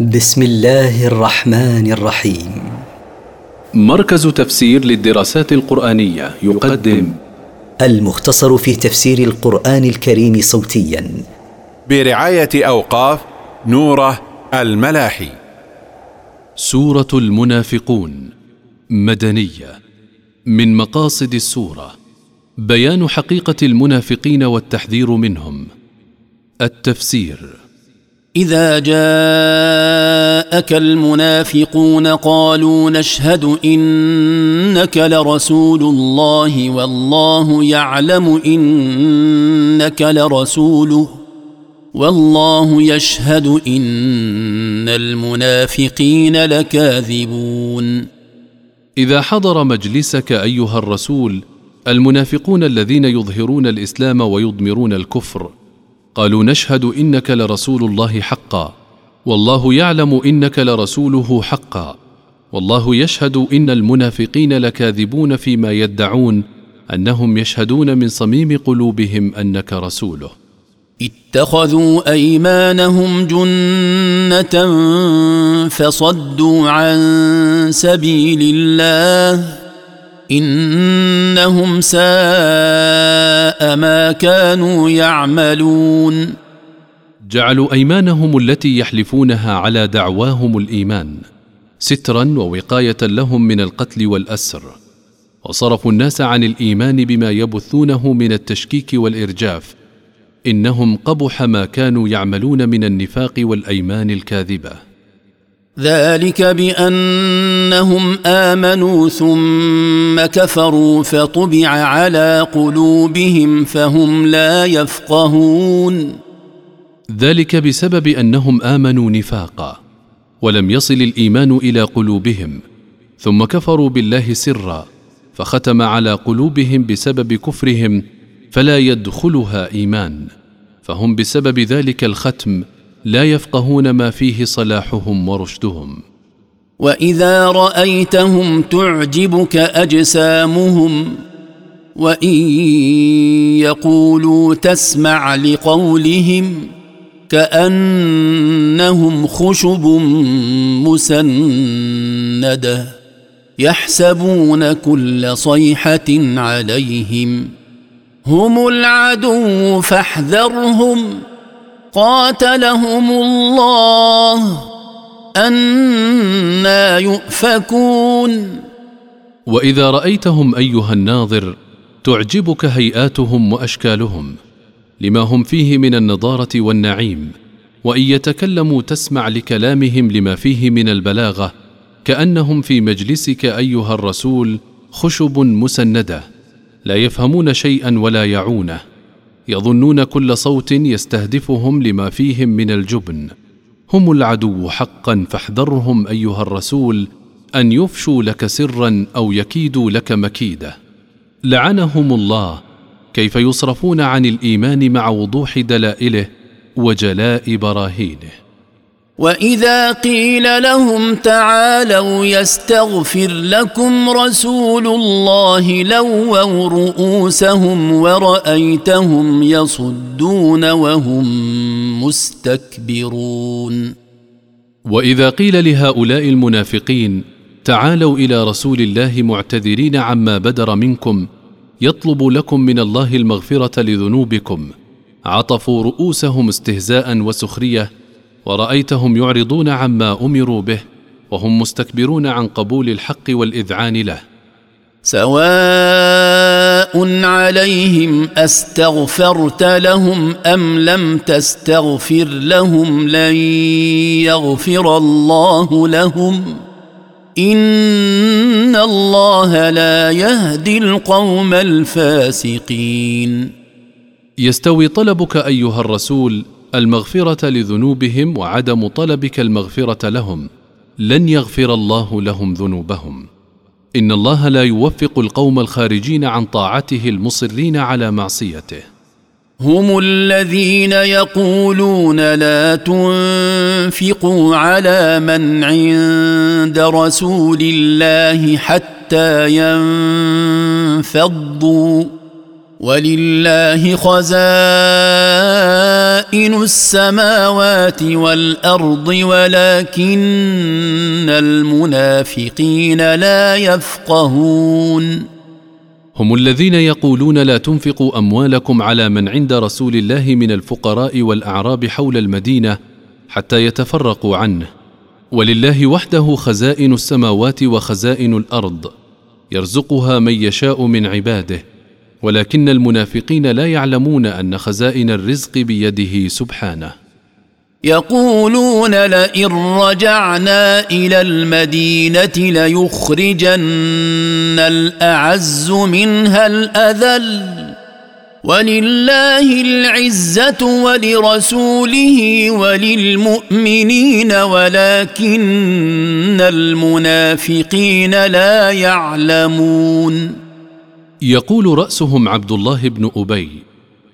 بسم الله الرحمن الرحيم. مركز تفسير للدراسات القرآنية يقدم. المختصر في تفسير القرآن الكريم صوتيا. برعاية أوقاف نوره الملاحي. سورة المنافقون. مدنية. من مقاصد السورة. بيان حقيقة المنافقين والتحذير منهم. التفسير. إذا جاءك المنافقون قالوا نشهد إنك لرسول الله والله يعلم إنك لرسوله والله يشهد إن المنافقين لكاذبون. إذا حضر مجلسك أيها الرسول المنافقون الذين يظهرون الإسلام ويضمرون الكفر قالوا نشهد إنك لرسول الله حقا. والله يعلم إنك لرسوله حقا. والله يشهد إن المنافقين لكاذبون فيما يدعون أنهم يشهدون من صميم قلوبهم أنك رسوله. اتخذوا أيمانهم جنة فصدوا عن سبيل الله. إنهم ساء ما كانوا يعملون. جعلوا أيمانهم التي يحلفونها على دعواهم الإيمان سترا ووقاية لهم من القتل والأسر وصرفوا الناس عن الإيمان بما يبثونه من التشكيك والإرجاف إنهم قبح ما كانوا يعملون من النفاق والأيمان الكاذبة. ذلك بأنهم آمنوا ثم كفروا فطبع على قلوبهم فهم لا يفقهون. ذلك بسبب أنهم آمنوا نفاقا ولم يصل الإيمان إلى قلوبهم ثم كفروا بالله سرا فختم على قلوبهم بسبب كفرهم فلا يدخلها إيمان فهم بسبب ذلك الختم لا يفقهون ما فيه صلاحهم ورشدهم. وإذا رأيتهم تعجبك أجسامهم وإن يقولوا تسمع لقولهم كأنهم خشب مسندة يحسبون كل صيحة عليهم. هم العدو فاحذرهم. قاتلهم الله. أنا يؤفكون. وإذا رأيتهم أيها الناظر تعجبك هيئاتهم وأشكالهم لما هم فيه من النضارة والنعيم وإن يتكلموا تسمع لكلامهم لما فيه من البلاغة كأنهم في مجلسك أيها الرسول خشب مسندة لا يفهمون شيئا ولا يعونه. يظنون كل صوت يستهدفهم لما فيهم من الجبن. هم العدو حقا فاحذرهم أيها الرسول أن يفشوا لك سرا أو يكيدوا لك مكيدة. لعنهم الله. كيف يصرفون عن الإيمان مع وضوح دلائله وجلاء براهينه. واذا قيل لهم تعالوا يستغفر لكم رسول الله لووا رؤوسهم ورايتهم يصدون وهم مستكبرون واذا قيل لهؤلاء المنافقين تعالوا إلى رسول الله معتذرين عما بدر منكم يطلب لكم من الله المغفره لذنوبكم عطفوا رؤوسهم استهزاء وسخريه ورأيتهم يعرضون عما أمروا به وهم مستكبرون عن قبول الحق والإذعان له. سواء عليهم أستغفرت لهم أم لم تستغفر لهم لن يغفر الله لهم. إن الله لا يهدي القوم الفاسقين. يستوي طلبك أيها الرسول المغفرة لذنوبهم وعدم طلبك المغفرة لهم. لن يغفر الله لهم ذنوبهم. إن الله لا يوفق القوم الخارجين عن طاعته المصرين على معصيته. هم الذين يقولون لا تنفقوا على من عند رسول الله حتى ينفضوا. ولله خزائن السماوات والأرض ولكن المنافقين لا يفقهون هم الذين يقولون لا تنفقوا أموالكم على من عند رسول الله من الفقراء والأعراب حول المدينة حتى يتفرقوا عنه. ولله وحده خزائن السماوات وخزائن الأرض يرزقها من يشاء من عباده. ولكن المنافقين لا يعلمون أن خزائن الرزق بيده سبحانه. يقولون لئن رجعنا إلى المدينة ليخرجن الأعز منها الأذل. ولله العزة ولرسوله وللمؤمنين ولكن المنافقين لا يعلمون. يقول رأسهم عبد الله بن أبي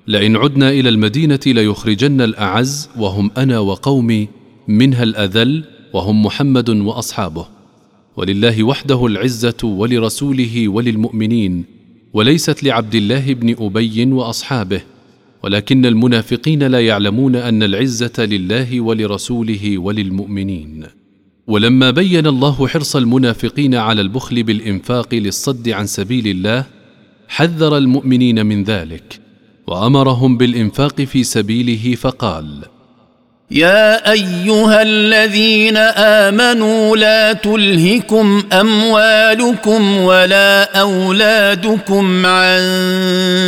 لئن عدنا إلى المدينة ليخرجن الأعز وهم أنا وقومي منها الأذل وهم محمد وأصحابه. ولله وحده العزة ولرسوله وللمؤمنين وليست لعبد الله بن أبي وأصحابه. ولكن المنافقين لا يعلمون أن العزة لله ولرسوله وللمؤمنين. ولما بين الله حرص المنافقين على البخل بالإنفاق للصد عن سبيل الله حذر المؤمنين من ذلك وأمرهم بالإنفاق في سبيله فقال يا أيها الذين آمنوا لا تلهكم أموالكم ولا أولادكم عن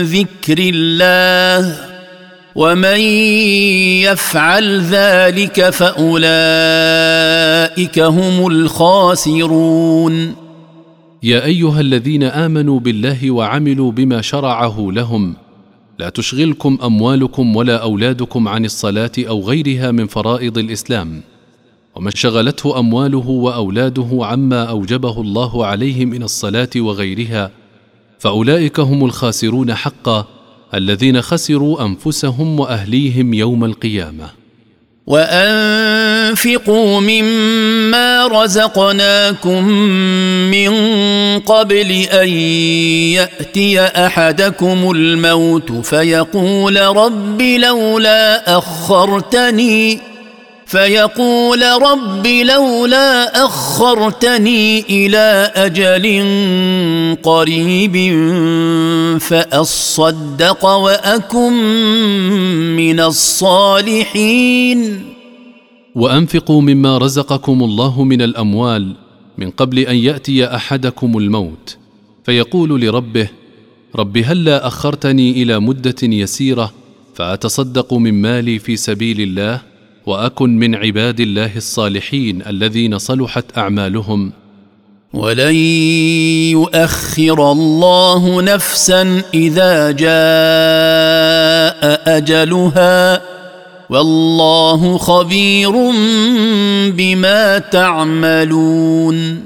ذكر الله ومن يفعل ذلك فأولئك هم الخاسرون. يا أيها الذين آمنوا بالله وعملوا بما شرعه لهم. لا تشغلكم أموالكم ولا أولادكم عن الصلاة أو غيرها من فرائض الإسلام. ومن شغلته أمواله وأولاده عما أوجبه الله عليه من الصلاة وغيرها فأولئك هم الخاسرون حقا الذين خسروا أنفسهم وأهليهم يوم القيامة. وأنفقوا مما رزقناكم من قبل أن يأتي أحدكم الموت فيقول رب لولا أخرتني فيقول رب لولا أخرتني إلى أجل قريب فأصدق وأكن من الصالحين. وأنفقوا مما رزقكم الله من الأموال من قبل أن يأتي أحدكم الموت. فيقول لربه رب هلا أخرتني إلى مدة يسيرة فأتصدق من مالي في سبيل الله؟ وأكن من عباد الله الصالحين الذين صلحت أعمالهم. ولن يؤخر الله نفسا إذا جاء أجلها. والله خبير بما تعملون.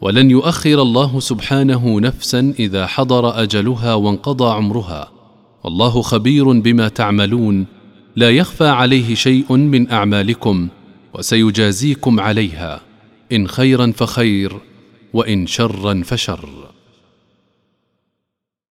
ولن يؤخر الله سبحانه نفسا إذا حضر أجلها وانقضى عمرها. والله خبير بما تعملون. لا يخفى عليه شيء من أعمالكم وسيجازيكم عليها إن خيرا فخير وإن شرا فشر.